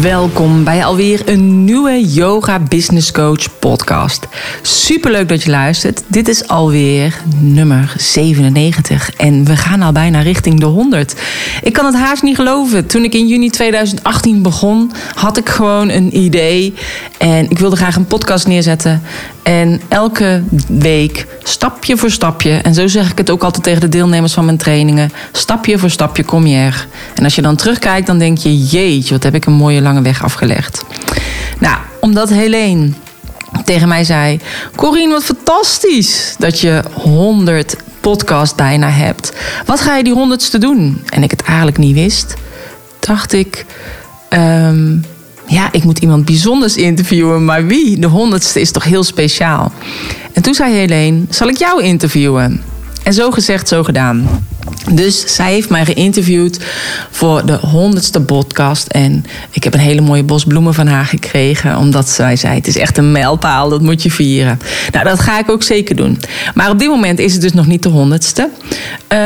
Welkom bij alweer een nieuwe Yoga Business Coach podcast. Superleuk dat je luistert. Dit is alweer nummer 97 en we gaan al bijna richting de 100. Ik kan het haast niet geloven. Toen ik in juni 2018 begon, had ik gewoon een idee en ik wilde graag een podcast neerzetten. En elke week, stapje voor stapje, en zo zeg ik het ook altijd tegen de deelnemers van mijn trainingen: stapje voor stapje kom je er. En als je dan terugkijkt, dan denk je: jeetje, wat heb ik een mooie lange weg afgelegd. Nou, omdat Helene tegen mij zei: Corine, wat fantastisch dat je 100 podcast bijna hebt. Wat ga je die honderdste doen? En ik het eigenlijk niet wist, dacht ik. ehm, ja, ik moet iemand bijzonders interviewen, maar wie? De honderdste is toch heel speciaal. En toen zei Helene, zal ik jou interviewen? En zo gezegd, zo gedaan. Dus zij heeft mij geïnterviewd voor de honderdste podcast. En ik heb een hele mooie bos bloemen van haar gekregen. Omdat zij zei, het is echt een mijlpaal, dat moet je vieren. Nou, dat ga ik ook zeker doen. Maar op dit moment is het dus nog niet de honderdste. Eh,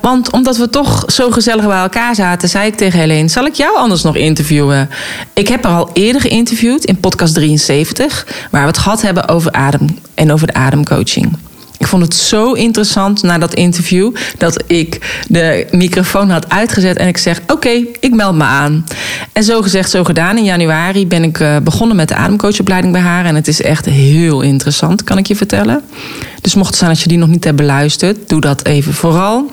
want omdat we toch zo gezellig bij elkaar zaten... zei ik tegen Helene, zal ik jou anders nog interviewen? Ik heb haar al eerder geïnterviewd in podcast 73... waar we het gehad hebben over adem en over de ademcoaching. Ik vond het zo interessant na dat interview dat ik de microfoon had uitgezet en ik zeg: Oké, ik meld me aan. En zo gezegd, zo gedaan. In januari ben ik eh, begonnen met de ademcoachopleiding bij haar en het is echt heel interessant, kan ik je vertellen. Dus mocht het zijn als je die nog niet hebt beluisterd, doe dat even vooral.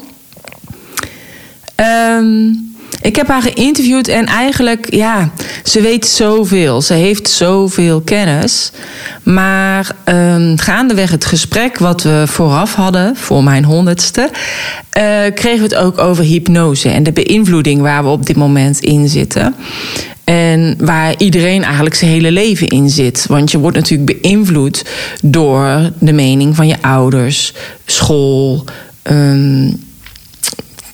Ehm. Ik heb haar geïnterviewd en eigenlijk, ja, ze weet zoveel. Ze heeft zoveel kennis. Maar um, gaandeweg het gesprek wat we vooraf hadden, voor mijn honderdste, uh, kregen we het ook over hypnose en de beïnvloeding waar we op dit moment in zitten. En waar iedereen eigenlijk zijn hele leven in zit. Want je wordt natuurlijk beïnvloed door de mening van je ouders, school. Um,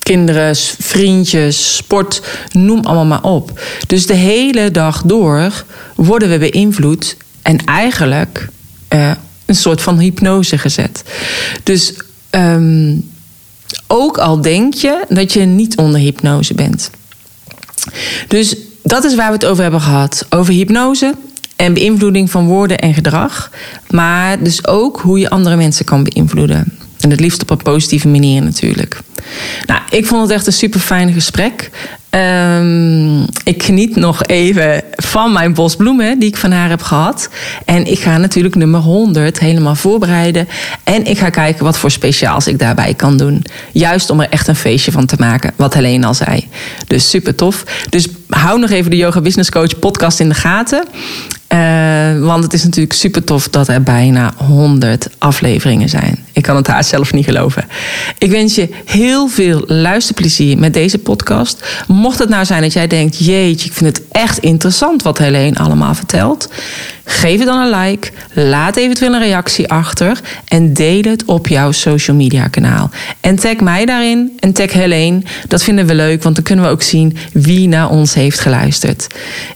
kinderen, vriendjes, sport, noem allemaal maar op. Dus de hele dag door worden we beïnvloed en eigenlijk uh, een soort van hypnose gezet. Dus um, ook al denk je dat je niet onder hypnose bent. Dus dat is waar we het over hebben gehad. Over hypnose en beïnvloeding van woorden en gedrag. Maar dus ook hoe je andere mensen kan beïnvloeden. En het liefst op een positieve manier natuurlijk. Nou, ik vond het echt een super fijn gesprek. Um, ik geniet nog even van mijn bos bloemen die ik van haar heb gehad. En ik ga natuurlijk nummer 100 helemaal voorbereiden. En ik ga kijken wat voor speciaals ik daarbij kan doen. Juist om er echt een feestje van te maken, wat Helene al zei. Dus super tof. Dus hou nog even de Yoga Business Coach podcast in de gaten. Uh, want het is natuurlijk super tof dat er bijna 100 afleveringen zijn. Ik kan het haar zelf niet geloven. Ik wens je heel veel luisterplezier met deze podcast. Mocht het nou zijn dat jij denkt: jeetje, ik vind het echt interessant wat Helene allemaal vertelt. Geef het dan een like. Laat eventueel een reactie achter. En deel het op jouw social media kanaal. En tag mij daarin en tag Helene. Dat vinden we leuk, want dan kunnen we ook zien wie naar ons heeft geluisterd.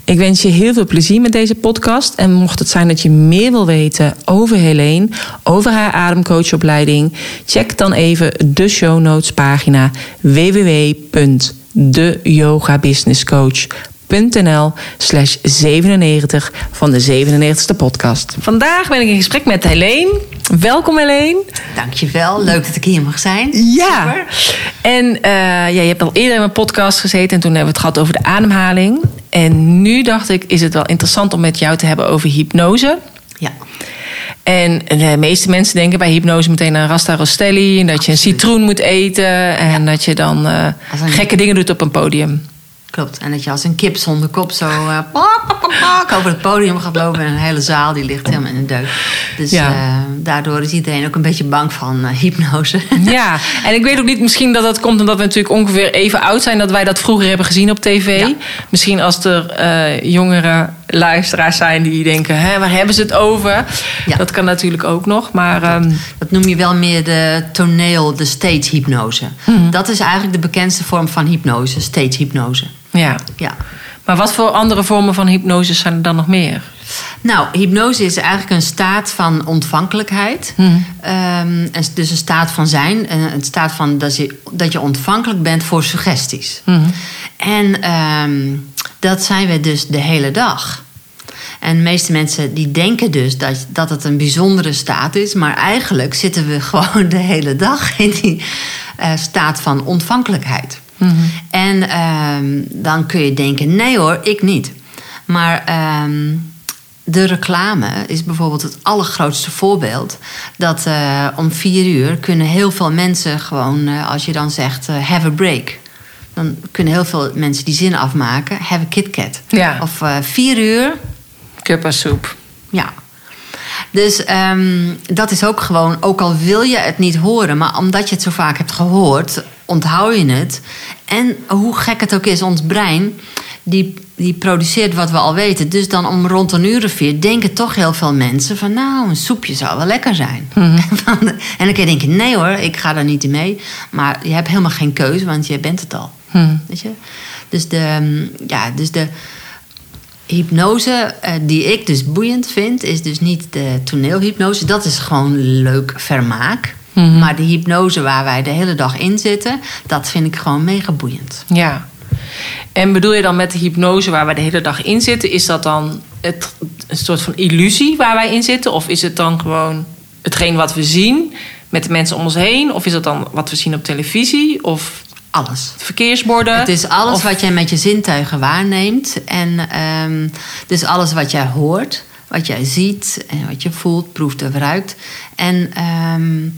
Ik wens je heel veel plezier met deze podcast. En mocht het zijn dat je meer wil weten over Helene, over haar ademcoachopleiding, check dan even de show notes pagina www.deyogabusinesscoach.nl slash 97 van de 97ste podcast. Vandaag ben ik in gesprek met Helene. Welkom Helene. Dankjewel, leuk dat ik hier mag zijn. Ja. Super. En uh, ja, je hebt al eerder in mijn podcast gezeten en toen hebben we het gehad over de ademhaling. En nu dacht ik, is het wel interessant om met jou te hebben over hypnose. Ja. En de meeste mensen denken bij hypnose meteen aan Rasta Rostelli. En dat je een citroen moet eten. En ja. dat je dan uh, een... gekke dingen doet op een podium. Klopt. En dat je als een kip zonder kop zo uh, pak, over het podium gaat lopen. En een hele zaal die ligt helemaal in een deuk. Dus ja. uh, daardoor is iedereen ook een beetje bang van uh, hypnose. Ja, en ik weet ook niet, misschien dat dat komt omdat we natuurlijk ongeveer even oud zijn. Dat wij dat vroeger hebben gezien op tv. Ja. Misschien als er jongeren luisteraars zijn die denken: hè, waar hebben ze het over? Ja. Dat kan natuurlijk ook nog. Maar ehm, Dat noem je wel meer de toneel, de stage hypnose. Dat is eigenlijk de bekendste vorm van hypnose, stage hypnose. Ja. Ja. Maar wat voor andere vormen van hypnose zijn er dan nog meer? Nou, hypnose is eigenlijk een staat van ontvankelijkheid. En dus een staat van zijn. Een staat van dat je, dat je ontvankelijk bent voor suggesties. En ehm, dat zijn we dus de hele dag. En de meeste mensen die denken dus dat, dat het een bijzondere staat is. Maar eigenlijk zitten we gewoon de hele dag in die eh, staat van ontvankelijkheid. En ehm, dan kun je denken, nee hoor, ik niet. Maar ehm, de reclame is bijvoorbeeld het allergrootste voorbeeld. Dat eh, om vier uur kunnen heel veel mensen gewoon, eh, als je dan zegt, eh, have a break. Dan kunnen heel veel mensen die zin afmaken, have a KitKat. Ja. Of vier uur, Kuppasoep. ja. Dus ehm, dat is ook gewoon, ook al wil je het niet horen, maar omdat je het zo vaak hebt gehoord, onthoud je het. En hoe gek het ook is, ons brein, die, die produceert wat we al weten. Dus dan om rond een uur of vier denken toch heel veel mensen van, nou, een soepje zou wel lekker zijn. en dan kun je denken, nee hoor, ik ga daar niet in mee. Maar je hebt helemaal geen keuze, want je bent het al. Weet je? Dus de, ja, dus de, hypnose eh, die ik dus boeiend vind, is dus niet de toneelhypnose. Dat is gewoon leuk vermaak. Maar de hypnose waar wij de hele dag in zitten, dat vind ik gewoon mega boeiend. Ja. En bedoel je dan met de hypnose waar wij de hele dag in zitten, is dat dan het, een soort van illusie waar wij in zitten? Of is het dan gewoon hetgeen wat we zien met de mensen om ons heen? Of is het dan wat we zien op televisie? Of Alles. verkeersborden? Het is alles Of- wat jij met je zintuigen waarneemt. En dus alles wat jij hoort, wat jij ziet en wat je voelt, proeft of ruikt. En ehm,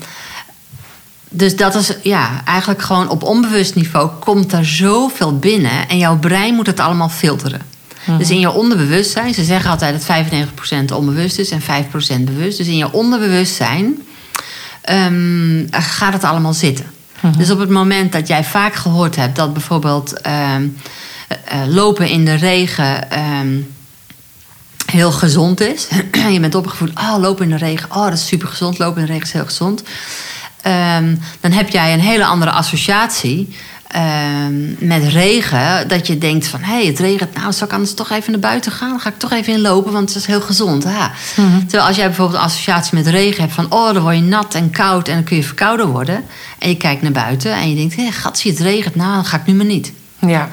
dus dat is ja, eigenlijk gewoon op onbewust niveau komt er zoveel binnen. En jouw brein moet het allemaal filteren. Dus in je onderbewustzijn, ze zeggen altijd dat 95% onbewust is en 5% bewust. Dus in je onderbewustzijn ehm, gaat het allemaal zitten. Dus op het moment dat jij vaak gehoord hebt dat bijvoorbeeld ehm, eh, lopen in de regen heel gezond is. je bent opgevoed, oh, lopen in de regen, oh, dat is super gezond. Lopen in de regen is heel gezond. Ehm, dan heb jij een hele andere associatie ehm, met regen. Dat je denkt van, hé, hey, het regent. Nou, zal ik anders toch even naar buiten gaan? Dan ga ik toch even in lopen, want het is heel gezond. Ja. Terwijl als jij bijvoorbeeld een associatie met regen hebt van... oh, dan word je nat en koud en dan kun je verkouden worden. En je kijkt naar buiten en je denkt, hé, zie het regent. Nou, dan ga ik nu maar niet. Ja.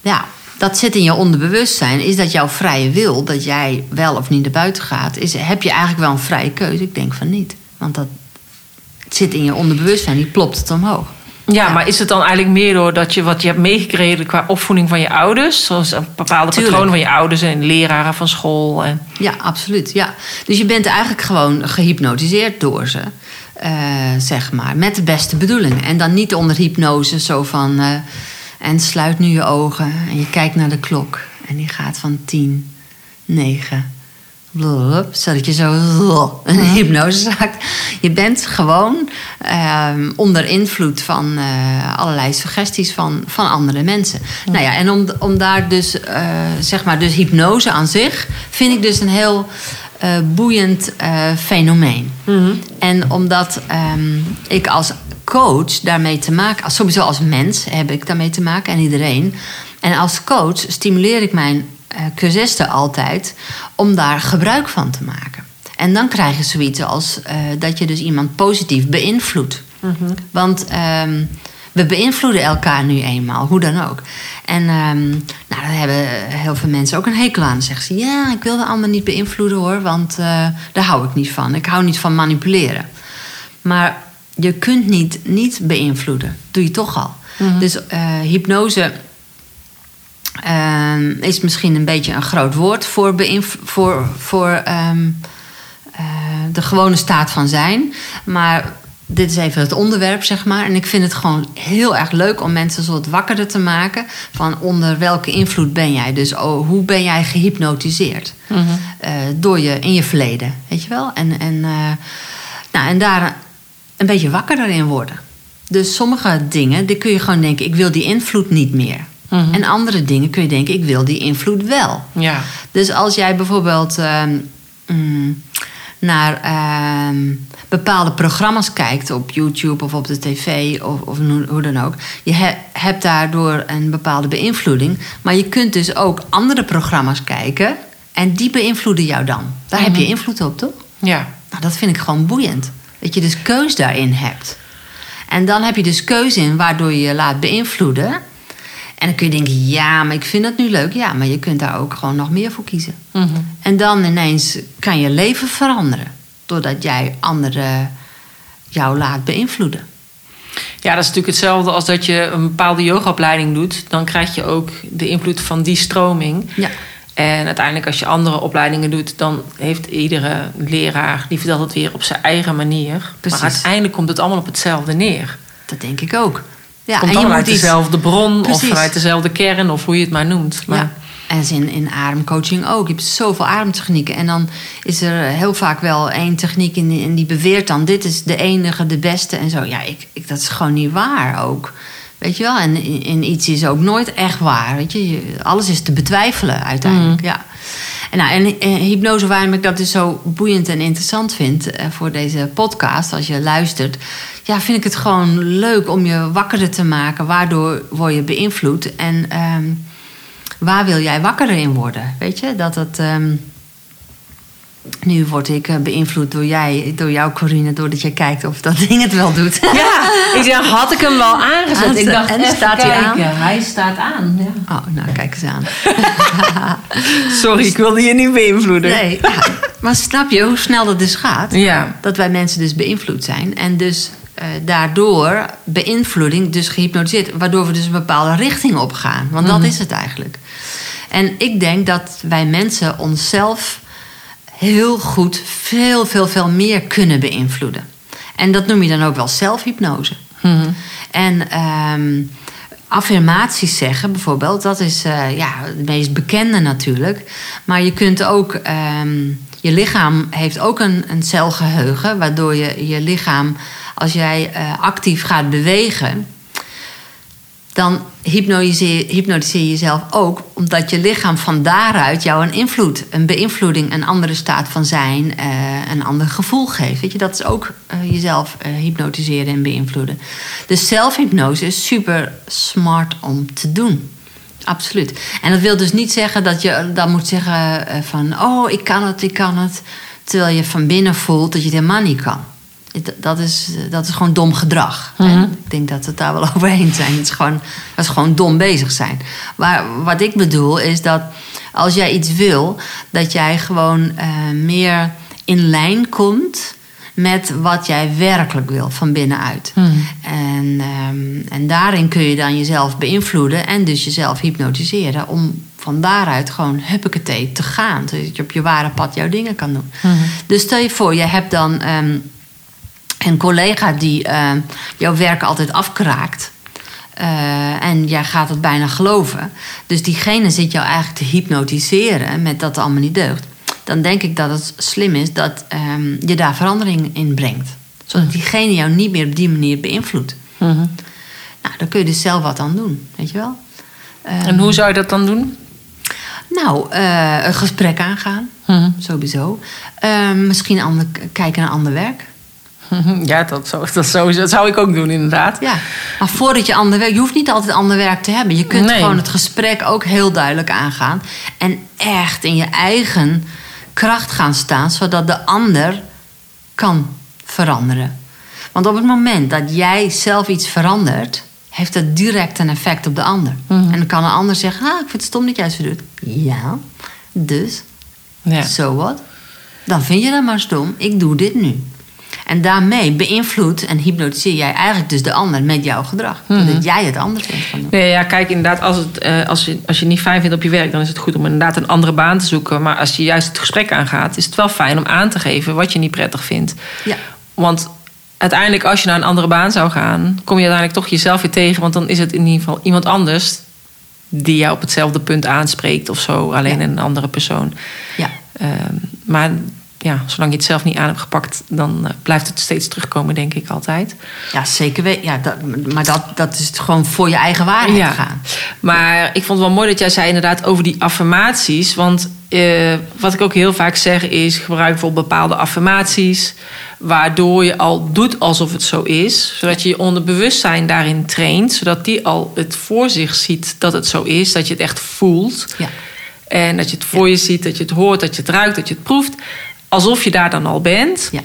Ja, dat zit in je onderbewustzijn. Is dat jouw vrije wil, dat jij wel of niet naar buiten gaat? Is, heb je eigenlijk wel een vrije keuze? Ik denk van niet. Want dat het zit in je onderbewustzijn, die plopt het omhoog. Ja, maar is het dan eigenlijk meer doordat je wat je hebt meegekregen qua opvoeding van je ouders? Zoals een bepaalde Tuurlijk. patronen van je ouders en leraren van school. En... Ja, absoluut. Ja. Dus je bent eigenlijk gewoon gehypnotiseerd door ze. eh, zeg maar, met de beste bedoelingen. En dan niet onder hypnose, zo van. eh, en sluit nu je ogen en je kijkt naar de klok. En die gaat van 10, 9, blablabla, zodat je zo een hypnose raakt. Je bent gewoon ehm, onder invloed van eh, allerlei suggesties van, van andere mensen. Nou ja, en om, om daar dus, eh, zeg maar, dus hypnose aan zich vind ik dus een heel eh, boeiend eh, fenomeen. En omdat ehm, ik als coach daarmee te maken, als- sowieso als mens heb ik daarmee te maken en iedereen. En als coach stimuleer ik mijn eh cursisten altijd om daar gebruik van te maken. En dan krijg je zoiets als dat je dus iemand positief beïnvloedt. Want ehm, we beïnvloeden elkaar nu eenmaal, hoe dan ook. En ehm, nou, daar hebben heel veel mensen ook een hekel aan. Dan zeggen ze, ja, ik wil de ander niet beïnvloeden hoor, want eh, daar hou ik niet van. Ik hou niet van manipuleren. Maar je kunt niet niet beïnvloeden. Doe je toch al. Dus eh, hypnose ehm, is misschien een beetje een groot woord voor, voor, voor ehm, eh, de gewone staat van zijn. Maar dit is even het onderwerp, zeg maar. En ik vind het gewoon heel erg leuk om mensen zo wat wakkerder te maken. Van onder welke invloed ben jij? Dus oh, hoe ben jij gehypnotiseerd? Eh, door je, in je verleden, weet je wel? En, en, eh, nou, en daar een beetje wakkerder in worden. Dus sommige dingen, die kun je gewoon denken... ik wil die invloed niet meer. En andere dingen kun je denken, ik wil die invloed wel. Ja. Dus als jij bijvoorbeeld ehm, mm, naar ehm, bepaalde programma's kijkt op YouTube of op de tv of, of hoe- dan ook, je he- hebt daardoor een bepaalde beïnvloeding. Maar je kunt dus ook andere programma's kijken en die beïnvloeden jou dan. Daar heb je invloed op, toch? Ja. Nou, dat vind ik gewoon boeiend. Dat je dus keus daarin hebt. En dan heb je dus keuze in waardoor je je laat beïnvloeden. En dan kun je denken, ja, maar ik vind dat nu leuk. Ja, maar je kunt daar ook gewoon nog meer voor kiezen. Mhm. En dan ineens kan je leven veranderen. Doordat jij anderen jou laat beïnvloeden. Ja, dat is natuurlijk hetzelfde als dat je een bepaalde yogaopleiding doet. Dan krijg je ook de invloed van die stroming. Ja, En uiteindelijk als je andere opleidingen doet... dan heeft iedere leraar, die vertelt het weer op zijn eigen manier. Precies. Maar uiteindelijk komt het allemaal op hetzelfde neer. dat denk ik ook. Ja, komt uit dezelfde bron of vanuit dezelfde kern... of hoe je het maar noemt. Maar, Ja. En in, in ademcoaching ook. Je hebt zoveel ademtechnieken. En dan is er heel vaak wel één techniek en die, en die beweert dan... dit is de enige, de beste en zo. Ja, ik, ik, dat is gewoon niet waar ook. Weet je wel? En in, in iets is ook nooit echt waar. Weet je? Je- Alles is te betwijfelen uiteindelijk, ja. En, nou, en eh, hypnose, waarom ik dat dus zo boeiend en interessant vind... eh, voor deze podcast, als je luistert... ja, vind ik het gewoon leuk om je wakkerder te maken. Waardoor word je beïnvloed. En... ehm, waar wil jij wakker in worden? Weet je, dat het. ehm, nu word ik eh, beïnvloed door, jij, door jou, Corine, doordat jij kijkt of dat ding het wel doet. Ja, ik zeg, had ik hem wel aangezet? Ik dacht, en even staat hij aan? Hij staat aan, ja. Oh, nou, kijk eens aan. Sorry, ik wilde je niet beïnvloeden. Nee, ja. maar snap je hoe snel dat dus gaat? Ja. Dat wij mensen dus beïnvloed zijn. En dus eh, daardoor beïnvloeding, dus gehypnotiseerd, waardoor we dus een bepaalde richting op gaan. Want dat is het eigenlijk. En ik denk dat wij mensen onszelf heel goed veel, veel, veel meer kunnen beïnvloeden. En dat noem je dan ook wel zelfhypnose. En ehm, affirmaties zeggen bijvoorbeeld, dat is eh, ja, het meest bekende natuurlijk. Maar je kunt ook, ehm, je lichaam heeft ook een, een celgeheugen, waardoor je je lichaam, als jij eh, actief gaat bewegen, dan hypnotiseer, je jezelf ook, omdat je lichaam van daaruit jou een invloed, een beïnvloeding, een andere staat van zijn, eh, een ander gevoel geeft. Weet je, dat is ook eh, jezelf eh, hypnotiseren en beïnvloeden. Dus zelfhypnose is super smart om te doen. Absoluut. En dat wil dus niet zeggen dat je dan moet zeggen van, oh, ik kan het, ik kan het, terwijl je van binnen voelt dat je het helemaal niet kan. Dat is, dat is gewoon dom gedrag. En ik denk dat we het daar wel overheen zijn. Het is gewoon, dat is gewoon dom bezig zijn. Maar wat ik bedoel is dat als jij iets wil, dat jij gewoon eh, meer in lijn komt met wat jij werkelijk wil van binnenuit. En, ehm, en daarin kun je dan jezelf beïnvloeden en dus jezelf hypnotiseren om van daaruit gewoon huppakee te gaan. Zodat je op je ware pad jouw dingen kan doen. Dus stel je voor, je hebt dan ehm, een collega die ehm, jouw werk altijd afkraakt. Eh, en jij gaat het bijna geloven. Dus diegene zit jou eigenlijk te hypnotiseren met dat het allemaal niet deugt. Dan denk ik dat het slim is dat ehm, je daar verandering in brengt. Zodat diegene jou niet meer op die manier beïnvloedt. Nou, daar kun je dus zelf wat aan doen, weet je wel. Ehm, En hoe zou je dat dan doen? nou, eh, een gesprek aangaan, sowieso. Ehm, misschien ander, kijken naar ander werk. Ja, dat zou, dat, zou, dat zou ik ook doen, inderdaad. Ja, maar voordat je ander werk... Je hoeft niet altijd ander werk te hebben. Je kunt Nee. gewoon het gesprek ook heel duidelijk aangaan. En echt in je eigen kracht gaan staan... zodat de ander kan veranderen. Want op het moment dat jij zelf iets verandert... heeft dat direct een effect op de ander. Mhm. En dan kan een ander zeggen... Ah, ik vind het stom dat jij zo doet. Ja, dus Ja. zo wat? Dan vind je dat maar stom. Ik doe dit nu. En daarmee beïnvloed en hypnotiseer jij eigenlijk dus de ander met jouw gedrag. Zodat jij het anders bent gaan doen. Nee, ja, kijk, inderdaad, als, het, eh, als, je, als je het niet fijn vindt op je werk, dan is het goed om inderdaad een andere baan te zoeken. Maar als je juist het gesprek aangaat, is het wel fijn om aan te geven wat je niet prettig vindt. Ja. Want uiteindelijk, als je naar een andere baan zou gaan, kom je uiteindelijk toch jezelf weer tegen. Want dan is het in ieder geval iemand anders die jou op hetzelfde punt aanspreekt of zo, alleen Ja. een andere persoon. Ja. Ehm, maar ja, zolang je het zelf niet aan hebt gepakt, dan eh, blijft het steeds terugkomen, denk ik altijd. Ja, zeker. Ja, dat, maar dat, dat is het gewoon voor je eigen waarheid gaan. Maar ik vond het wel mooi dat jij zei inderdaad over die affirmaties. Want eh, wat ik ook heel vaak zeg is: gebruik bijvoorbeeld bepaalde affirmaties. Waardoor je al doet alsof het zo is. Zodat je je onderbewustzijn daarin traint. Zodat die al het voor zich ziet dat het zo is. Dat je het echt voelt. Ja. En dat je het voor je ziet, dat je het hoort, dat je het ruikt, dat je het proeft. Alsof je daar dan al bent. Ja.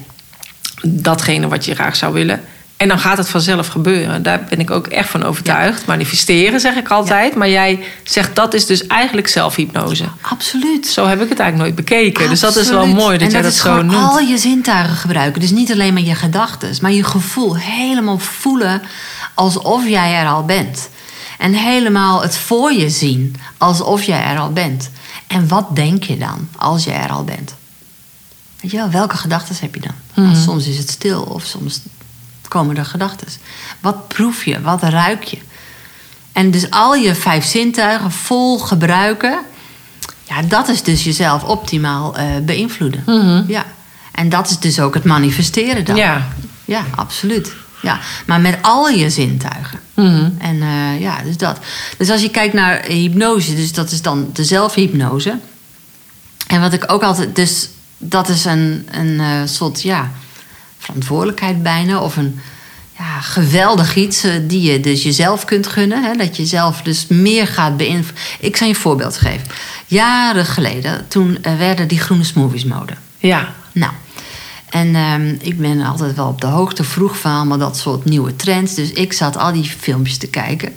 Datgene wat je graag zou willen. En dan gaat het vanzelf gebeuren. Daar ben ik ook echt van overtuigd. Manifesteren zeg ik altijd. Maar jij zegt dat is dus eigenlijk zelfhypnose. Absoluut. Zo heb ik het eigenlijk nooit bekeken. Dus dat is wel mooi dat en jij dat dat is zo gewoon noemt. al je zintuigen gebruiken. Dus niet alleen maar je gedachten, maar je gevoel. Helemaal voelen alsof jij er al bent. En helemaal het voor je zien alsof jij er al bent. En wat denk je dan als je er al bent? Weet je wel, welke gedachten heb je dan? Mhm. Want Soms is het stil of soms komen er gedachten. Wat proef je? Wat ruik je? En dus al je vijf zintuigen vol gebruiken. Ja, dat is dus jezelf optimaal eh, beïnvloeden. Ja. En dat is dus ook het manifesteren dan. Mhm. Ja. Ja, absoluut. Ja, maar met al je zintuigen. Mhm. En eh, ja, dus dat. Dus als je kijkt naar hypnose, dus dat is dan de zelfhypnose. En wat ik ook altijd, dus dat is een, een eh, soort, ja, verantwoordelijkheid bijna. Of een ja, geweldig iets eh, die je dus jezelf kunt gunnen. Hè, dat je zelf dus meer gaat beïnvloeden. Ik zal je een voorbeeld geven. Jaren geleden, toen eh, werden die groene smoothies mode. Ja. Nou, en ehm, ik ben altijd wel op de hoogte vroeg van allemaal dat soort nieuwe trends. Dus ik zat al die filmpjes te kijken.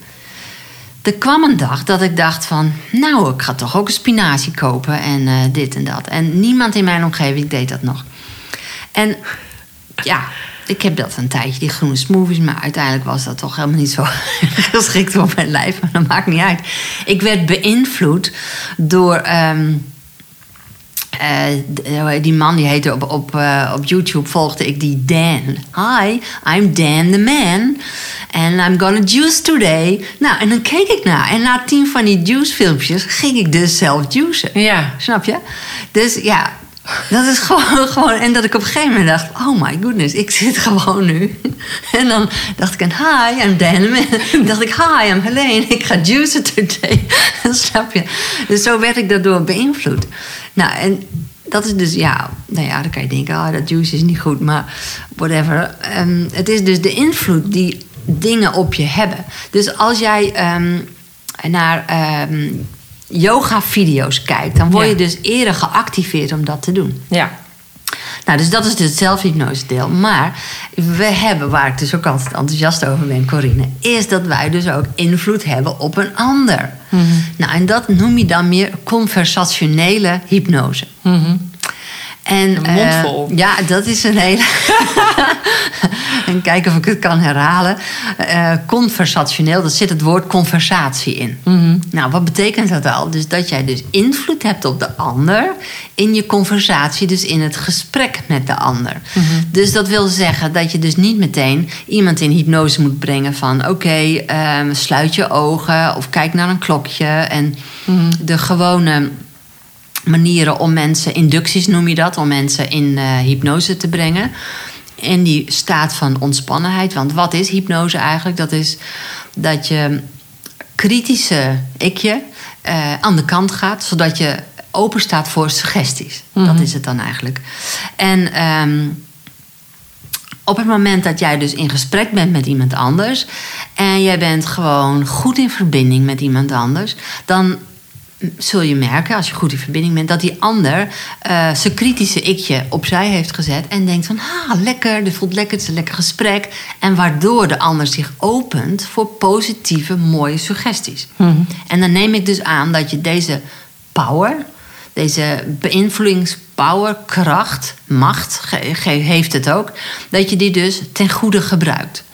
Er kwam een dag dat ik dacht van... nou, ik ga toch ook een spinazie kopen en eh, dit en dat. En niemand in mijn omgeving deed dat nog. En ja, ik heb dat een tijdje, die groene smoothies... maar uiteindelijk was dat toch helemaal niet zo geschikt voor mijn lijf. Maar dat maakt niet uit. Ik werd beïnvloed door... ehm, eh, die man die heette op, op, eh, op YouTube volgde ik die Dan. Hi, I'm Dan the man. And I'm gonna juice today. Nou, en dan keek ik naar. En na tien van die juice filmpjes ging ik dus zelf juicen. Ja. Snap je? Dus ja, dat is gewoon, gewoon... En dat ik op een gegeven moment dacht... Oh my goodness, ik zit gewoon nu. En dan dacht ik... Hi, I'm Dan. Dan dacht ik... Hi, I'm Helene. Ik ga juicen today. Snap je? Dus zo werd ik daardoor beïnvloed. Nou, en dat is dus... Ja, nou ja, dan kan je denken... Ah, dat juice is niet goed. Maar whatever. Ehm, het is dus de invloed die dingen op je hebben. Dus als jij... ehm, naar ehm, yoga-video's kijkt, dan word je Ja. dus eerder geactiveerd om dat te doen. Ja. Nou, dus dat is dus het zelfhypnose deel. Maar we hebben, waar ik dus ook altijd enthousiast over ben, Corine, is dat wij dus ook invloed hebben op een ander. Nou, en dat noem je dan meer conversationele hypnose. En, Een mond vol. eh, ja, dat is een hele. en kijken of ik het kan herhalen. Eh, conversationeel, daar zit het woord conversatie in. Nou, wat betekent dat al? Dus dat jij dus invloed hebt op de ander in je conversatie, dus in het gesprek met de ander. Dus dat wil zeggen dat je dus niet meteen iemand in hypnose moet brengen van oké, ehm, sluit je ogen of kijk naar een klokje en de gewone manieren om mensen, inducties noem je dat, om mensen in eh, hypnose te brengen. In die staat van ontspannenheid. Want wat is hypnose eigenlijk? Dat is dat je kritische ikje eh, aan de kant gaat, zodat je open staat voor suggesties. Dat is het dan eigenlijk. En ehm, op het moment dat jij dus in gesprek bent met iemand anders en jij bent gewoon goed in verbinding met iemand anders, dan zul je merken, als je goed in verbinding bent, dat die ander eh, zijn kritische ikje opzij heeft gezet en denkt van, ah, lekker, dit voelt lekker, het is een lekker gesprek. En waardoor de ander zich opent voor positieve, mooie suggesties. En dan neem ik dus aan dat je deze power, deze beïnvloedingspower, kracht, macht heeft het ook, dat je die dus ten goede gebruikt.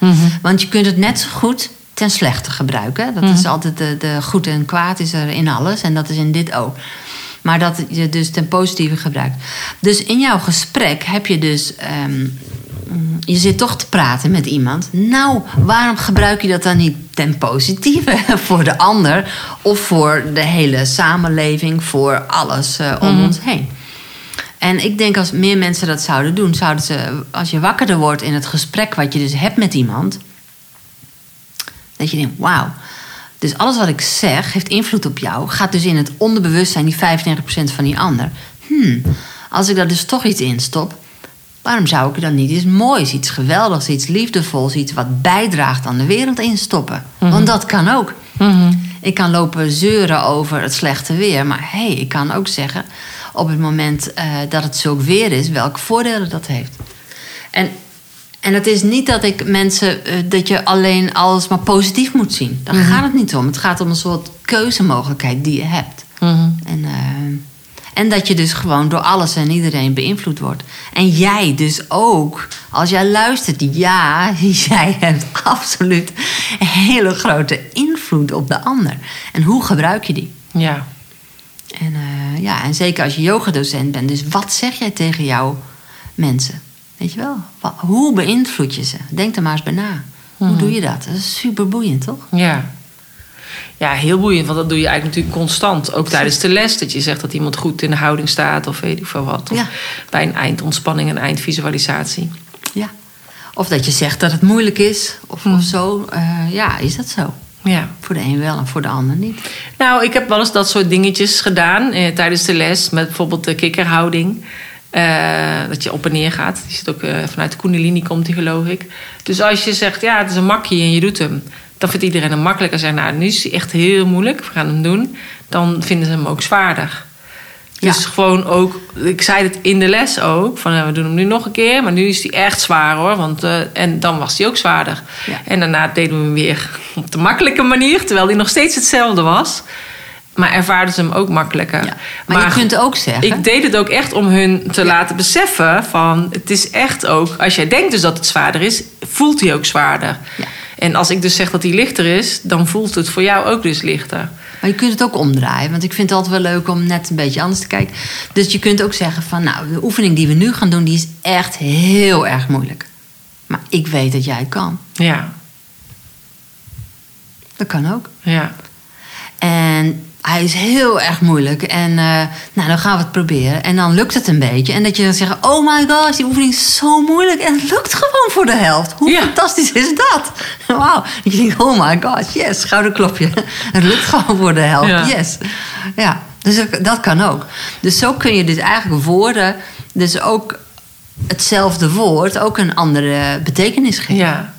Want je kunt het net zo goed ten slechte gebruiken. Dat is altijd de, de goed en kwaad is er in alles en dat is in dit ook. Maar dat je dus ten positieve gebruikt. Dus in jouw gesprek heb je dus. ehm, je zit toch te praten met iemand. Nou, waarom gebruik je dat dan niet ten positieve voor de ander of voor de hele samenleving, voor alles eh, om ons heen? En ik denk als meer mensen dat zouden doen, zouden ze, als je wakkerder wordt in het gesprek wat je dus hebt met iemand, dat je denkt, wauw, Dus alles wat ik zeg heeft invloed op jou. Gaat dus in het onderbewustzijn, die 95% van die ander. Hmm, als ik daar dus toch iets in stop, waarom zou ik er dan niet iets moois, iets geweldigs, iets liefdevols, iets wat bijdraagt aan de wereld instoppen? Want dat kan ook. Ik kan lopen zeuren over het slechte weer, maar hé, hey, ik kan ook zeggen op het moment eh, dat het zulk weer is, welke voordelen dat heeft. En, en het is niet dat ik mensen, eh, dat je alleen alles maar positief moet zien. Daar gaat het niet om. Het gaat om een soort keuzemogelijkheid die je hebt. En, eh, en dat je dus gewoon door alles en iedereen beïnvloed wordt. En jij dus ook, als jij luistert, ja, jij hebt absoluut een hele grote invloed op de ander. En hoe gebruik je die? Ja. En, eh, ja, en zeker als je yogadocent bent. Dus wat zeg jij tegen jouw mensen? Weet je wel? Hoe beïnvloed je ze? Denk er maar eens bij na. Hoe doe je dat? Dat is super boeiend, toch? Ja. Ja, heel boeiend, want dat doe je eigenlijk natuurlijk constant. Ook tijdens de les, dat je zegt dat iemand goed in de houding staat of weet ik veel wat. Of Ja. bij een eindontspanning, een eindvisualisatie. Ja. Of dat je zegt dat het moeilijk is, of, of zo. Eh, ja, is dat zo? Ja. Voor de een wel en voor de ander niet. Nou, ik heb wel eens dat soort dingetjes gedaan eh, tijdens de les. Met bijvoorbeeld de kikkerhouding. Eh, dat je op en neer gaat. Die zit ook eh, vanuit de Kundalini, komt die geloof ik. Dus als je zegt, ja, het is een makkie en je doet hem. Dan vindt iedereen hem makkelijk. En zegt, nou, nu is hij echt heel moeilijk. We gaan hem doen. Dan vinden ze hem ook zwaarder. Ja. Dus gewoon ook, ik zei het in de les ook, van eh, we doen hem nu nog een keer, maar nu is hij echt zwaar hoor. Want, en dan was hij ook zwaarder. Ja. En daarna deden we hem weer op de makkelijke manier, terwijl hij nog steeds hetzelfde was. Maar ervaarden ze hem ook makkelijker. Ja. Maar, je kunt ook zeggen... Ik deed het ook echt om hun te laten beseffen van het is echt ook, als jij denkt dus dat het zwaarder is, voelt hij ook zwaarder. Ja. En als ik dus zeg dat hij lichter is, dan voelt het voor jou ook dus lichter. Maar je kunt het ook omdraaien. Want ik vind het altijd wel leuk om net een beetje anders te kijken. Dus je kunt ook zeggen van... Nou, de oefening die we nu gaan doen... die is echt heel erg moeilijk. Maar ik weet dat jij kan. Ja, Dat kan ook. ja, En hij is heel erg moeilijk. En eh, nou, dan gaan we het proberen. En dan lukt het een beetje. En dat je dan zegt... Oh my gosh, die oefening is zo moeilijk. En het lukt gewoon voor de helft. Hoe Ja. fantastisch is dat? Wauw. Dat je denkt, oh my gosh, yes. Schouderklopje. Het lukt gewoon voor de helft. Ja. Yes. Ja, dus dat- kan ook. Dus zo kun je dus eigenlijk woorden... Dus ook hetzelfde woord... ook een andere betekenis geven. ja.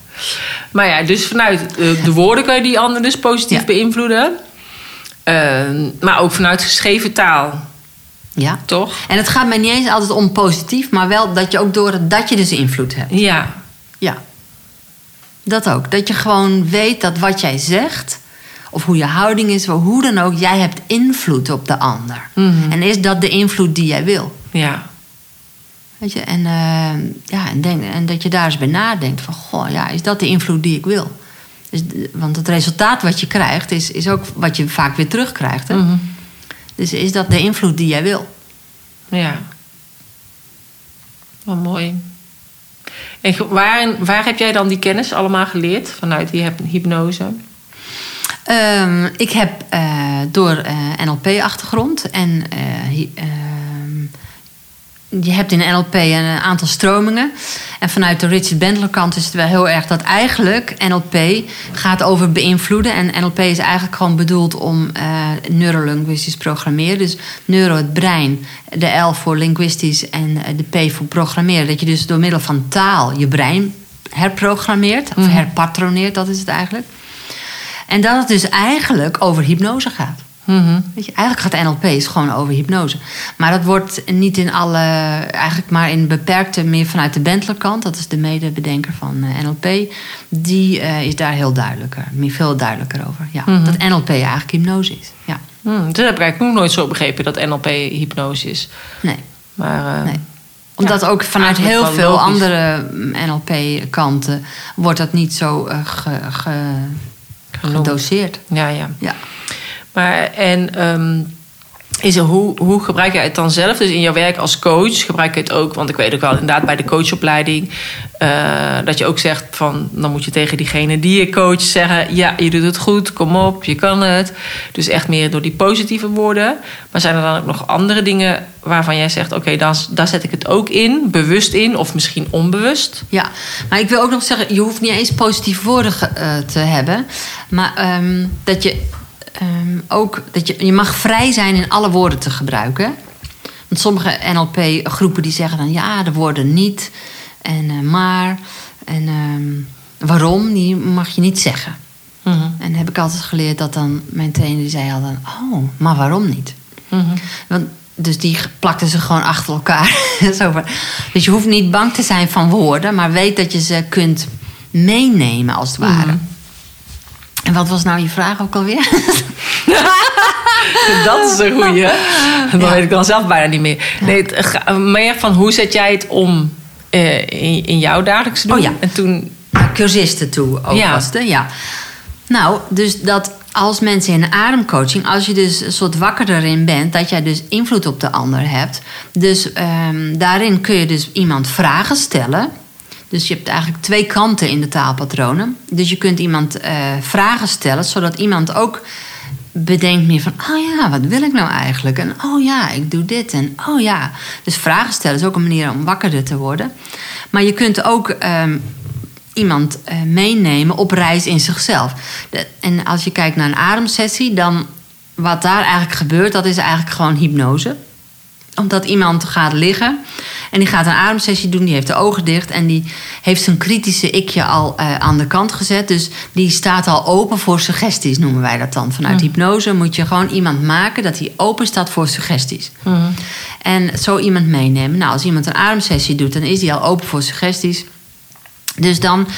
Maar ja, dus vanuit eh, de woorden kan je die ander dus positief Ja. beïnvloeden. Ehm, maar ook vanuit geschreven taal, Ja. toch? En het gaat mij niet eens altijd om positief... maar wel dat je ook door het dat je dus invloed hebt. Ja, Ja. Dat ook. Dat je gewoon weet dat wat jij zegt, of hoe je houding is, of hoe dan ook, jij hebt invloed op de ander. En is dat de invloed die jij wil? ja, Weet je? En, eh, ja, en, denk, en dat je daar eens bij nadenkt: van goh, ja, is dat de invloed die ik wil? Dus, want het resultaat wat je krijgt, is, is ook wat je vaak weer terugkrijgt. Hè? Dus is dat de invloed die jij wil? ja. Wat mooi. En waar, waar heb jij dan die kennis allemaal geleerd? Vanuit die hyp- hypnose? Ehm, ik heb eh, door eh, NLP-achtergrond en eh, je hebt in NLP een aantal stromingen. En vanuit de Richard Bandler kant is het wel heel erg dat eigenlijk NLP gaat over beïnvloeden. En NLP is eigenlijk gewoon bedoeld om eh neurolinguistisch programmeren. Dus neuro, het brein, de L voor linguistisch en eh, de P voor programmeren. Dat je dus door middel van taal je brein herprogrammeert, of herpatroneert, dat is het eigenlijk. En dat het dus eigenlijk over hypnose gaat. Weet je, eigenlijk gaat NLP is gewoon over hypnose. Maar dat wordt niet in alle, eigenlijk maar in beperkte, meer vanuit de Bentler kant. Dat is de medebedenker van eh, NLP. Die eh, is daar heel duidelijker, meer veel duidelijker over. Ja, Dat NLP eigenlijk hypnose is. Ja, Hm, dat heb ik eigenlijk nog nooit zo begrepen dat NLP hypnose is. nee. Maar eh, Nee. Omdat ook vanuit heel veel logisch. andere NLP-kanten wordt dat niet zo ge, ge- Genoemd. gedoseerd. ja, ja. Ja. Maar en ehm, is hoe, hoe gebruik jij het dan zelf? Dus in jouw werk als coach gebruik je het ook, want ik weet ook wel inderdaad bij de coachopleiding eh, dat je ook zegt van dan moet je tegen diegene die je coach zeggen: ja, je doet het goed, kom op, je kan het. Dus echt meer door die positieve woorden. Maar zijn er dan ook nog andere dingen waarvan jij zegt: oké, daar zet ik het ook in, bewust in of misschien onbewust? Ja, maar ik wil ook nog zeggen: je hoeft niet eens positieve woorden uh, te hebben, maar um, dat je um, ook dat je, je mag vrij zijn in alle woorden te gebruiken. Want sommige NLP-groepen die zeggen dan ja, de woorden niet en uh, maar en um, waarom, die mag je niet zeggen. Mm -hmm. En heb ik altijd geleerd dat dan mijn trainer die zei al dan, oh, maar waarom niet? Mm -hmm. Want, dus die plakten ze gewoon achter elkaar. Zo dus je hoeft niet bang te zijn van woorden, maar weet dat je ze kunt meenemen als het ware. Mm -hmm. En wat was nou je vraag ook alweer? dat is een goeie. Ja. weet ik dan zelf bijna niet meer. Nee, het, meer van hoe zet jij het om uh, in, in, jouw dagelijkse doen? Oh ja. En toen... Cursisten toe ook Ja. was het, ja. Nou, dus dat als mensen in ademcoaching, als je dus een soort wakker erin bent, dat jij dus invloed op de ander hebt. Dus um, daarin kun je dus iemand vragen stellen. Dus je hebt eigenlijk twee kanten in de taalpatronen. Dus je kunt iemand uh, vragen stellen, zodat iemand ook bedenkt meer van: oh ja, wat wil ik nou eigenlijk? En oh ja, ik doe dit. En oh ja. Dus vragen stellen is ook een manier om wakkerder te worden. Maar je kunt ook um, iemand uh, meenemen op reis in zichzelf. En als je kijkt naar een ademsessie, dan wat daar eigenlijk gebeurt, dat is eigenlijk gewoon hypnose omdat iemand gaat liggen en die gaat een ademsessie doen, die heeft de ogen dicht en die heeft zijn kritische ikje al uh, aan de kant gezet. Dus die staat al open voor suggesties, noemen wij dat dan. Vanuit hypnose moet je gewoon iemand maken dat hij open staat voor suggesties. En zo iemand meenemen. Nou, als iemand een ademsessie doet, dan is hij al open voor suggesties. Dus dan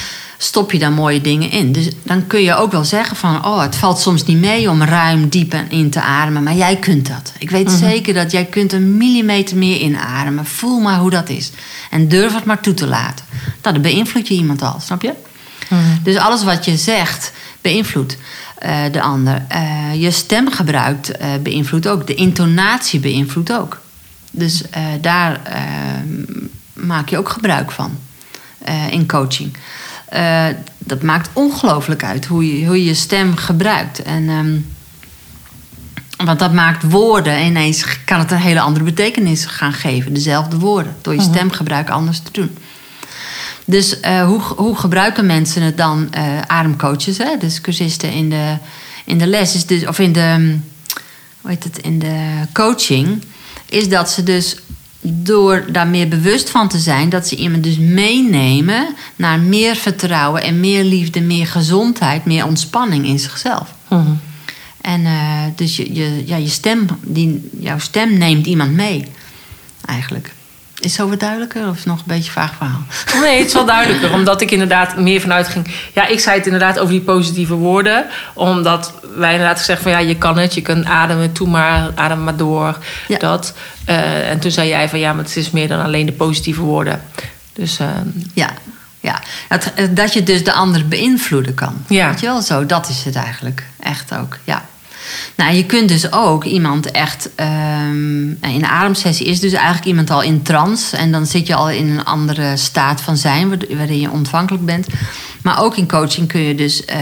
stop je daar mooie dingen in. Dus dan kun je ook wel zeggen van... oh, het valt soms niet mee om ruim diep in te ademen... maar jij kunt dat. Ik weet mm -hmm. zeker dat jij kunt een millimeter meer inademen. Voel maar hoe dat is. En durf het maar toe te laten. Nou, dan beïnvloed je iemand al, snap je? Mm -hmm. Dus alles wat je zegt, beïnvloedt uh, de ander. Uh, je stemgebruik uh, beïnvloedt ook. De intonatie beïnvloedt ook. Dus daar maak je ook gebruik van in coaching. Uh, dat maakt ongelooflijk uit hoe je, hoe je stem gebruikt. En, um, want dat maakt woorden ineens, kan het een hele andere betekenis gaan geven. Dezelfde woorden, door je Mhm. stemgebruik anders te doen. Dus uh, hoe, hoe gebruiken mensen het dan, uh, ademcoaches, hè? dus cursisten in de, in de les, is dus, of in de, hoe heet het, in de coaching, is dat ze dus door daar meer bewust van te zijn, dat ze iemand dus meenemen naar meer vertrouwen en meer liefde, meer gezondheid, meer ontspanning in zichzelf. Mhm. En uh, dus je, je, ja, je stem, die, jouw stem neemt iemand mee, eigenlijk. Is zo wat duidelijker of is het nog een beetje een vaag verhaal? Nee, het is wel duidelijker. Omdat ik inderdaad meer vanuit ging. Ja, ik zei het inderdaad over die positieve woorden. Omdat wij inderdaad gezegd van ja, je kan het. Je kunt ademen, toe maar, adem maar door. Ja. Dat. Uh, en toen zei jij van ja, maar het is meer dan alleen de positieve woorden. Dus uh, Ja, ja. Dat, dat je dus de ander beïnvloeden kan. Ja. Weet je wel, zo, dat is het eigenlijk. Echt ook, ja. Nou, je kunt dus ook iemand echt. Um, in een ademsessie is dus eigenlijk iemand al in trance. En dan zit je al in een andere staat van zijn, waarin je ontvankelijk bent. Maar ook in coaching kun je dus. Uh,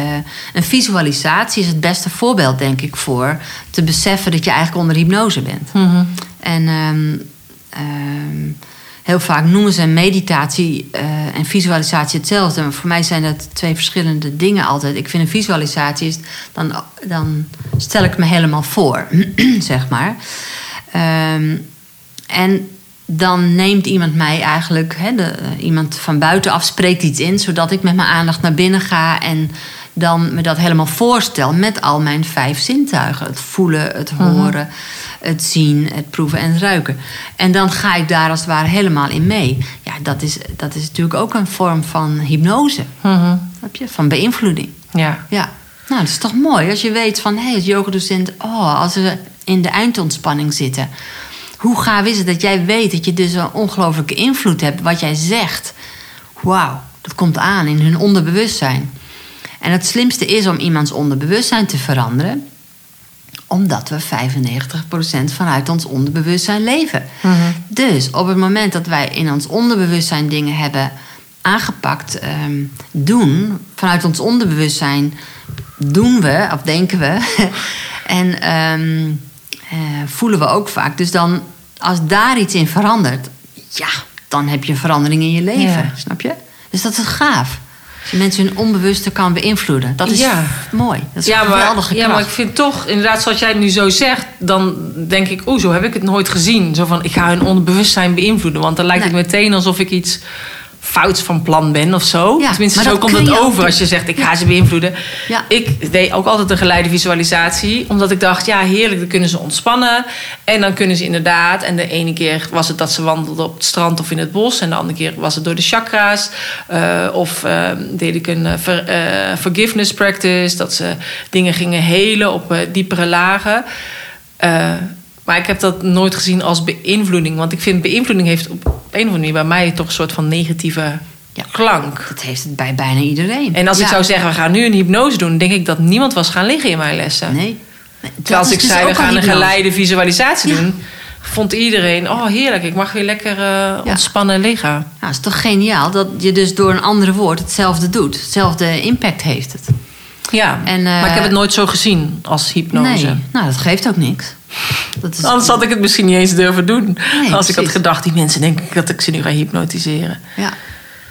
een visualisatie is het beste voorbeeld, denk ik, voor te beseffen dat je eigenlijk onder hypnose bent. Mm -hmm. En. Um, um, heel vaak noemen ze meditatie uh, en visualisatie hetzelfde. Maar voor mij zijn dat twee verschillende dingen altijd. Ik vind een visualisatie is, dan, dan stel ik me helemaal voor, zeg maar. Um, en dan neemt iemand mij eigenlijk, de, iemand van buitenaf spreekt iets in, zodat ik met mijn aandacht naar binnen ga en dan me dat helemaal voorstel met al mijn vijf zintuigen: het voelen, het horen. Mm -hmm het zien, het proeven en het ruiken. En dan ga ik daar als het ware helemaal in mee. Ja, dat is, dat is natuurlijk ook een vorm van hypnose. Heb je? Van beïnvloeding. Ja. ja. Nou, dat is toch mooi als je weet van... hé, hey, als yogadocent, oh, als we in de eindontspanning zitten... hoe gaaf is het dat jij weet dat je dus een ongelooflijke invloed hebt... wat jij zegt. Wauw, dat komt aan in hun onderbewustzijn. En het slimste is om iemands onderbewustzijn te veranderen Omdat we 95% vanuit ons onderbewustzijn leven. Mhm. Dus op het moment dat wij in ons onderbewustzijn dingen hebben aangepakt, ehm, doen, vanuit ons onderbewustzijn doen we, of denken we. en ehm, eh, voelen we ook vaak. Dus dan, als daar iets in verandert, ja, dan heb je een verandering in je leven. Ja. Snap je? Dus dat is gaaf. Als je mensen hun onbewuste kan beïnvloeden. Dat is Ja. mooi. Dat is Ja een maar, geweldige ja, maar ik vind toch, inderdaad, zoals jij het nu zo zegt, dan denk ik, oeh, zo heb ik het nooit gezien. Zo van, ik ga hun onderbewustzijn beïnvloeden. Want dan lijkt het meteen alsof ik iets fouts van plan ben of zo. Ja, Tenminste, zo komt het over als je zegt, ik ga ze beïnvloeden. Ja. Ik deed ook altijd een geleide visualisatie. Omdat ik dacht, ja, heerlijk, dan kunnen ze ontspannen. En dan kunnen ze inderdaad... En de ene keer was het dat ze wandelden op het strand of in het bos. En de andere keer was het door de chakra's. Eh, of eh, deed ik een eh, ver- eh, forgiveness practice. Dat ze dingen gingen helen op diepere lagen. Eh, maar ik heb dat nooit gezien als beïnvloeding. Want ik vind beïnvloeding heeft op een of andere manier bij mij toch een soort van negatieve Ja. klank. Dat heeft het bij bijna iedereen. En als ik Ja. zou zeggen, we gaan nu een hypnose doen, denk ik dat niemand was gaan liggen in mijn lessen. Nee. Terwijl als ik dus zei, we gaan een geleide visualisatie Ja. doen, vond iedereen, oh heerlijk, ik mag weer lekker eh, ontspannen liggen. Nou, het is toch geniaal dat je dus door een andere woord hetzelfde doet. Hetzelfde impact heeft het. Ja, En, eh, maar ik heb het nooit zo gezien als hypnose. Nee, nou dat geeft ook niks. Dat is, Anders had ik het misschien niet eens durven doen. Nee, als ik had gedacht, die mensen denken dat ik ze nu ga hypnotiseren. Ja.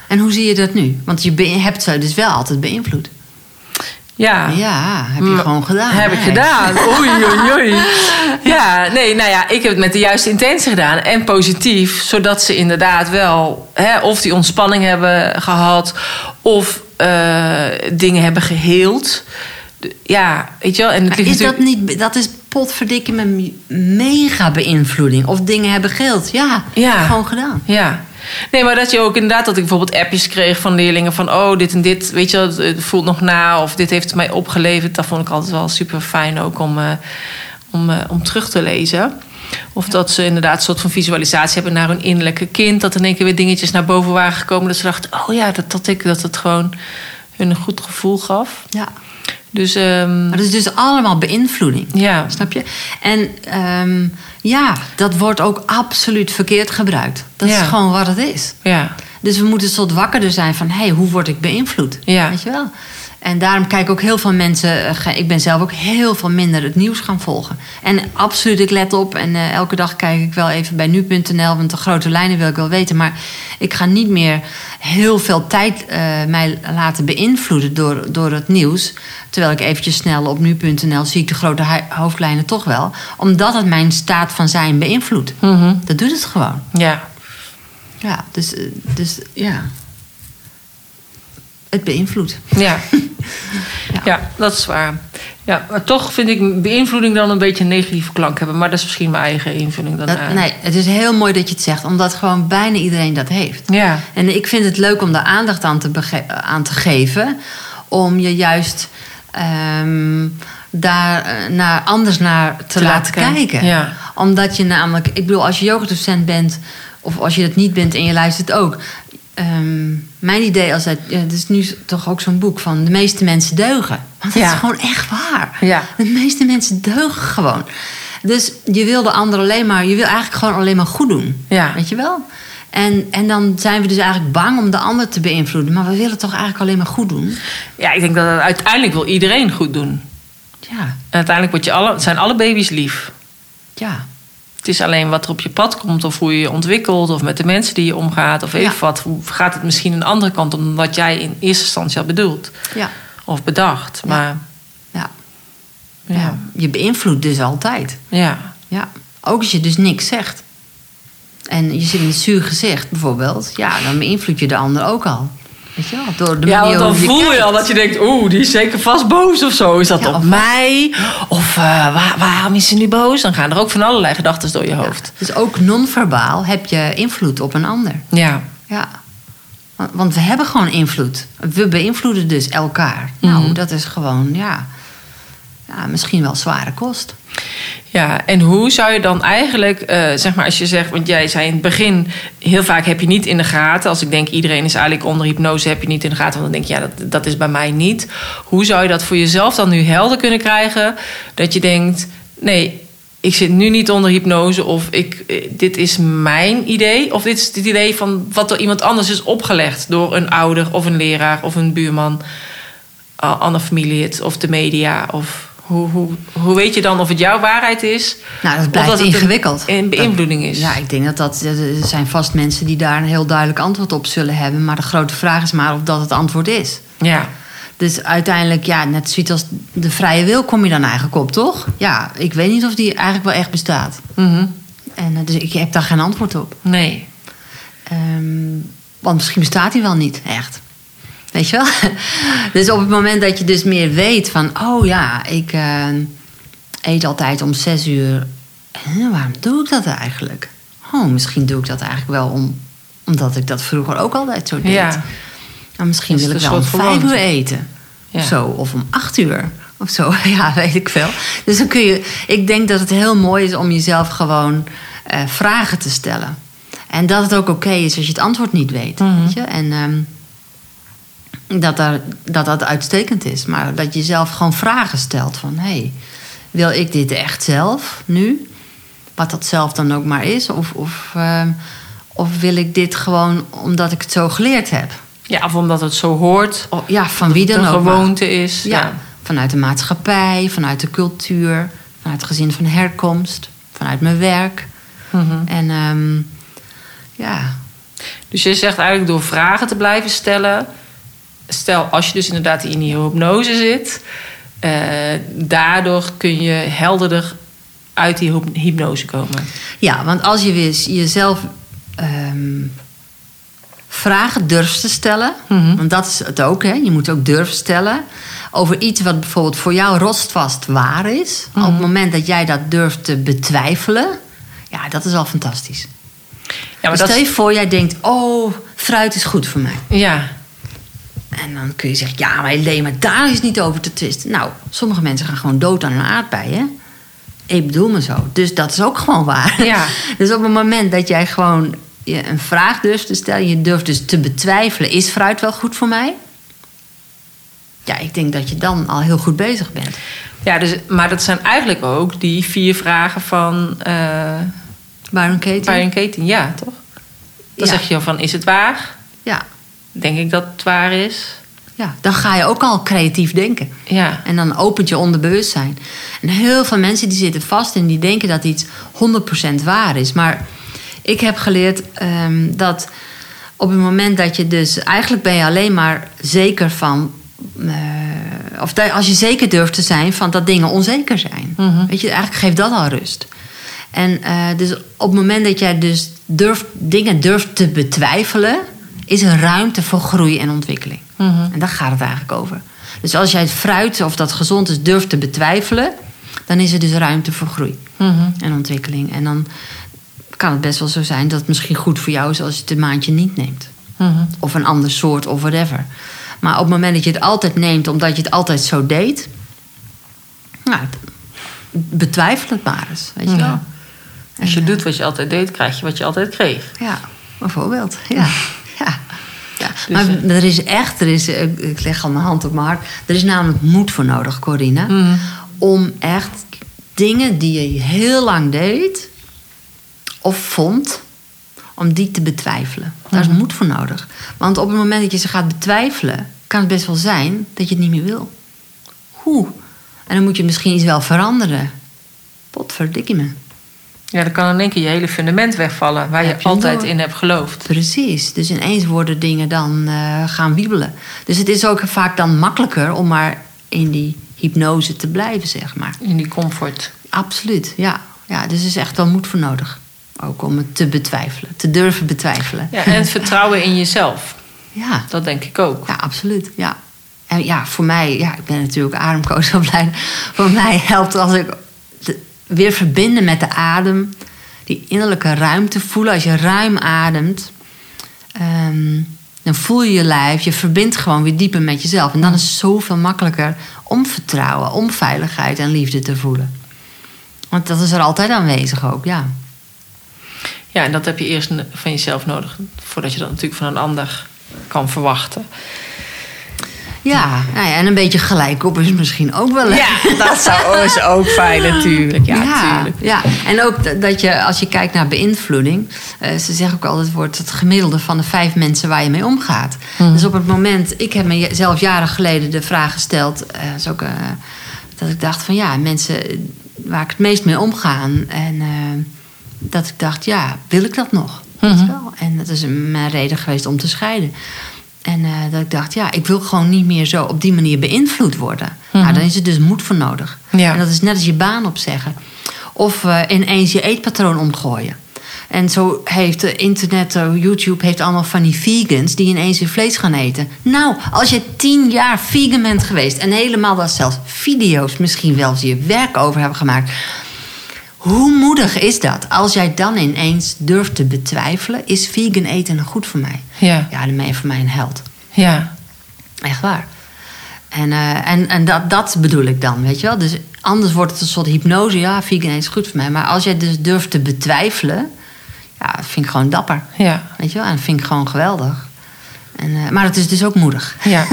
En hoe zie je dat nu? Want je hebt ze dus wel altijd beïnvloed. Ja, Ja, heb je gewoon gedaan. Heb ik gedaan. Oei, oei, oei. Ja, nee, nou ja, ik heb het met de juiste intentie gedaan. En positief, zodat ze inderdaad wel... Hè, of die ontspanning hebben gehad... of eh, dingen hebben geheeld. Ja, weet je wel. En het is dat niet... Dat is potverdikke met mega beïnvloeding. Of dingen hebben geheeld. Ja, Ja. gewoon gedaan. Ja. Nee, maar dat je ook inderdaad dat ik bijvoorbeeld appjes kreeg van leerlingen van oh, dit en dit, weet je, het- voelt nog na of dit heeft het mij opgeleverd. Dat vond ik altijd wel super fijn ook om, eh, om, eh, om terug te lezen. Of dat ze inderdaad een soort van visualisatie hebben naar hun innerlijke kind. Dat in één keer weer dingetjes naar boven waren gekomen. Dat ze dachten, oh ja, dat, dat, ik, dat het gewoon hun een goed gevoel gaf. Ja. Dus ehm, Maar dat is dus allemaal beïnvloeding. ja, Snap je? En ehm, ja, dat wordt ook absoluut verkeerd gebruikt. Dat Ja. is gewoon wat het is. ja, Dus we moeten soort wakkerder zijn van... hé, hey, hoe word ik beïnvloed? Ja. Weet je wel? En daarom kijken ook heel veel mensen... eh, ik ben zelf ook heel veel minder het nieuws gaan volgen. En absoluut, ik let op. En eh, elke dag kijk ik wel even bij nu.nl... want de grote lijnen wil ik wel weten. Maar ik ga niet meer heel veel tijd eh, mij laten beïnvloeden... Door, door het nieuws. Terwijl ik eventjes snel op nu.nl zie ik de grote hoofdlijnen toch wel. Omdat het mijn staat van zijn beïnvloedt. mhm, Dat doet het gewoon. ja. Ja, dus, dus ja. Het beïnvloedt. Ja. Ja. ja, dat is waar. Ja, maar toch vind ik beïnvloeding dan een beetje een negatieve klank hebben. Maar dat is misschien mijn eigen invulling Dat, daarna. nee, het is heel mooi dat je het zegt, omdat gewoon bijna iedereen dat heeft. Ja, En ik vind het leuk om daar aandacht aan te, bege- aan te geven, om je juist ehm, daar eh, naar, anders naar te, Te laten laten kijken. kijken. Ja. Omdat je namelijk, ik bedoel, als je yogadocent bent, of als je dat niet bent en je luistert ook. ehm, mijn idee als het, ja, het is nu toch ook zo'n boek van de meeste mensen deugen. Want dat Ja. is gewoon echt waar. Ja. De meeste mensen deugen gewoon. Dus je wil de ander alleen maar, je wil eigenlijk gewoon alleen maar goed doen. Ja. Weet je wel? En, en dan zijn we dus eigenlijk bang om de ander te beïnvloeden. Maar we willen toch eigenlijk alleen maar goed doen? ja, ik denk dat uiteindelijk wil iedereen goed doen. Ja, En uiteindelijk wordt je alle, zijn alle baby's lief. ja. Het is alleen wat er op je pad komt, of hoe je je ontwikkelt, of met de mensen die je omgaat, of even Ja. wat. Hoe gaat het misschien een andere kant om wat jij in eerste instantie had bedoeld Ja, of bedacht? Maar ja. ja, ja. Je beïnvloedt dus altijd. ja, Ja, ook als je dus niks zegt. En je zit in een zuur gezicht bijvoorbeeld. Ja, dan beïnvloed je de ander ook al. Weet je wel? Door de ja, want dan waarop voel je al dat je denkt, oeh, die is zeker vast boos of zo. Is dat Ja, op of- mij? Of eh, waar, waarom is ze nu boos? Dan gaan er ook van allerlei gedachten door je hoofd. Dus ook non-verbaal heb je invloed op een ander. Ja, Ja. Want- Want we hebben gewoon invloed. We beïnvloeden dus elkaar. Nou, Mhm. dat is gewoon, ja, ja, misschien wel zware kost. Ja, en hoe zou je dan eigenlijk, eh, zeg maar, als je zegt, want jij zei in het begin, heel vaak heb je niet in de gaten. Als ik denk iedereen is eigenlijk onder hypnose, heb je niet in de gaten, want dan denk je, ja, dat, dat is bij mij niet. Hoe zou je dat voor jezelf dan nu helder kunnen krijgen? Dat je denkt, nee, ik zit nu niet onder hypnose of ik, eh, dit is mijn idee. Of dit is het idee van wat door iemand anders is opgelegd. Door een ouder of een leraar of een buurman, a- ander familielid of de media. Of hoe, hoe, hoe weet je dan of het jouw waarheid is? Nou, dat blijft het een- ingewikkeld. Een beïnvloeding is. Ja, ik denk dat dat... Er zijn vast mensen die daar een heel duidelijk antwoord op zullen hebben. Maar de grote vraag is maar of dat het antwoord is. ja. Dus uiteindelijk, ja, net zoiets als de vrije wil kom je dan eigenlijk op, toch? Ja, ik weet niet of die eigenlijk wel echt bestaat. Mhm. En, eh, dus ik heb daar geen antwoord op. Nee. Ehm, want misschien bestaat die wel niet, echt. Weet je wel? dus op het moment dat je dus meer weet van... oh ja, ik eh, eet altijd om zes uur. Waarom doe ik dat eigenlijk? Oh, misschien doe ik dat eigenlijk wel om, omdat ik dat vroeger ook altijd zo deed. Ja. Nou, misschien Is wil ik een wel om vijf uur eten. Ja. Of zo, of om acht uur. Of zo, ja, weet ik veel. Dus dan kun je... Ik denk dat het heel mooi is om jezelf gewoon eh, vragen te stellen. En dat het ook oké is als je het antwoord niet weet. Mhm. weet je? En ehm, dat, daar, dat dat uitstekend is. Maar dat je zelf gewoon vragen stelt van... hé, hey, wil ik dit echt zelf nu? Wat dat zelf dan ook maar is. Of, of, ehm, of wil ik dit gewoon omdat ik het zo geleerd heb? ja, of omdat het zo hoort. Oh, ja, van wie dan ook. maar. gewoonte is. Ja, Ja. vanuit de maatschappij, vanuit de cultuur, vanuit het gezin van herkomst, vanuit mijn werk. Mhm. En ehm, ja, Dus je zegt eigenlijk door vragen te blijven stellen. Stel, als je dus inderdaad in die hypnose zit, eh, daardoor kun je helderder uit die hyp- hypnose komen. ja, want als je weer jezelf ehm, vragen durft te stellen, Mhm. want dat is het ook, hè? je moet ook durven stellen over iets wat bijvoorbeeld voor jou rostvast waar is. Mhm. Op het moment dat jij dat durft te betwijfelen, ja, dat is al fantastisch. Ja, maar Dus dat stel je voor, jij denkt, oh, fruit is goed voor mij. Ja, En dan kun je zeggen, ja, maar alleen maar daar is niet over te twisten. Nou, sommige mensen gaan gewoon dood aan een aardbei, hè? Ik bedoel me zo. Dus dat is ook gewoon waar. Ja. Dus op het moment dat jij gewoon je een vraag durft te stellen... je durft dus te betwijfelen, is fruit wel goed voor mij? Ja, ik denk dat je dan al heel goed bezig bent. ja dus, maar dat zijn eigenlijk ook die vier vragen van eh Byron Katie? Byron. Ja, toch? Dan Ja. zeg je van, is het waar? Denk ik dat het waar is? ja, dan ga je ook al creatief denken. Ja. En dan opent je onderbewustzijn. En heel veel mensen die zitten vast en die denken dat iets 100% waar is. Maar ik heb geleerd ehm, dat op het moment dat je dus... Eigenlijk ben je alleen maar zeker van... eh, of als je zeker durft te zijn van dat dingen onzeker zijn. Mhm. Weet je, eigenlijk geeft dat al rust. En eh, dus op het moment dat jij dus durft, dingen durft te betwijfelen... is er ruimte voor groei en ontwikkeling. Mhm. En daar gaat het eigenlijk over. Dus als jij het fruit of dat gezond is durft te betwijfelen, dan is er dus ruimte voor groei Mhm. en ontwikkeling. En dan kan het best wel zo zijn dat het misschien goed voor jou is als je het een maandje niet neemt. Mhm. Of een ander soort of whatever. Maar op het moment dat je het altijd neemt omdat je het altijd zo deed, nou, betwijfel het maar eens. Weet je wel? Als je En, eh, doet wat je altijd deed, krijg je wat je altijd kreeg. Ja, bijvoorbeeld. Ja. Dus, maar eh, er is echt, er is, eh, ik leg al mijn hand op mijn hart. Er is namelijk moed voor nodig, Corina. Mhm. Om echt dingen die je heel lang deed of vond, om die te betwijfelen. Daar is Mhm. moed voor nodig. Want op het moment dat je ze gaat betwijfelen, kan het best wel zijn dat je het niet meer wil. Hoe? En dan moet je misschien iets wel veranderen. Potverdikkie me. Ja, dan kan in één keer je hele fundament wegvallen... waar je altijd door. in hebt geloofd. Precies. Dus ineens worden dingen dan eh, gaan wiebelen. Dus het is ook vaak dan makkelijker om maar in die hypnose te blijven, zeg maar. In die comfort. Absoluut, ja. ja. Dus er is echt wel moed voor nodig. Ook om het te betwijfelen, te durven betwijfelen. Ja, en het vertrouwen in jezelf. ja. Dat denk ik ook. Ja, absoluut. Ja. En ja, voor mij, ja, ik ben natuurlijk ademcoach Voor mij helpt als ik weer verbinden met de adem, die innerlijke ruimte voelen. Als je ruim ademt, ehm, dan voel je je lijf, je verbindt gewoon weer dieper met jezelf. En dan is het zoveel makkelijker om vertrouwen, om veiligheid en liefde te voelen. Want dat is er altijd aanwezig ook, ja. Ja, en dat heb je eerst van jezelf nodig... voordat je dat natuurlijk van een ander kan verwachten. Ja, nou ja, en een beetje gelijk op is misschien ook wel leuk. Ja, dat zou is ook fijn natuurlijk. Ja, ja, ja. en ook dat je, als je kijkt naar beïnvloeding, eh, ze zeggen ook altijd, het wordt het gemiddelde van de vijf mensen waar je mee omgaat. Dus op het moment, ik heb mezelf jaren geleden de vraag gesteld, eh, is ook, eh, dat ik dacht van ja, mensen waar ik het meest mee omgaan. En dat ik dacht, ja, wil ik dat nog? Je wel? En dat is mijn reden geweest om te scheiden. En eh, dat ik dacht, ja, ik wil gewoon niet meer zo op die manier beïnvloed worden. Nou, dan is er dus moed voor nodig. Ja. En dat is net als je baan opzeggen. Of eh, ineens je eetpatroon omgooien. En zo heeft internet, eh, YouTube heeft allemaal van die vegans die ineens weer vlees gaan eten. Nou, als je tien jaar vegan bent geweest en helemaal wel zelfs video's misschien wel eens je werk over hebben gemaakt. Hoe moedig is dat? Als jij dan ineens durft te betwijfelen, is vegan eten goed voor mij? Ja. Ja, dan ben je voor mij een held. Ja. Echt waar. En, eh, en, en dat, dat bedoel ik dan, weet je wel. Dus anders wordt het een soort hypnose. Ja, vegan is goed voor mij. Maar als jij dus durft te betwijfelen... Ja, vind ik gewoon dapper. Ja. Weet je wel, en vind ik gewoon geweldig. En, eh, maar het is dus ook moedig. Ja.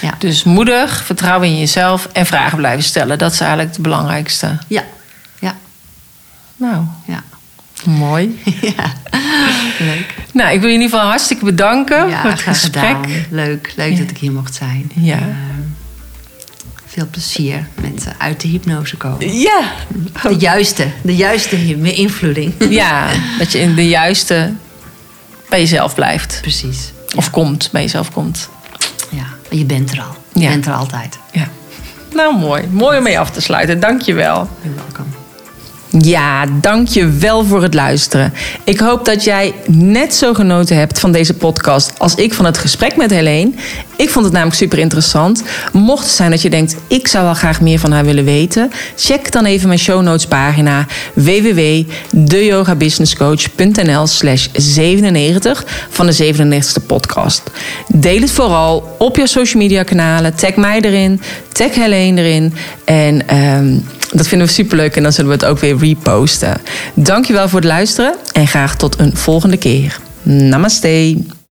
Ja. Dus moedig, vertrouwen in jezelf en vragen blijven stellen. Dat is eigenlijk het belangrijkste. Ja, Nou, ja. mooi. ja. Leuk. Nou, ik wil je in ieder geval hartstikke bedanken Ja, voor het gesprek. gedaan. Leuk, leuk dat ik hier mocht zijn. Ja. En, eh, veel plezier met eh, uit de hypnose komen. Ja. De juiste, de juiste beïnvloeding. Ja, dat je in de juiste bij jezelf blijft. Precies. Of komt, bij jezelf komt. Ja, je bent er al. Je bent er altijd. Ja. Nou, mooi. Mooi om mee af te sluiten. Dank je wel. You're welcome. Ja, dank je wel voor het luisteren. Ik hoop dat jij net zo genoten hebt van deze podcast als ik van het gesprek met Helene. Ik vond het namelijk super interessant. Mocht het zijn dat je denkt, ik zou wel graag meer van haar willen weten, check dan even mijn show notes pagina www.deyogabusinesscoach.nl slash 97 van de 97ste podcast. Deel het vooral op je social media kanalen. Tag mij erin, tag Helene erin en... ehm, dat vinden we superleuk en dan zullen we het ook weer reposten. Dankjewel voor het luisteren en graag tot een volgende keer. Namaste.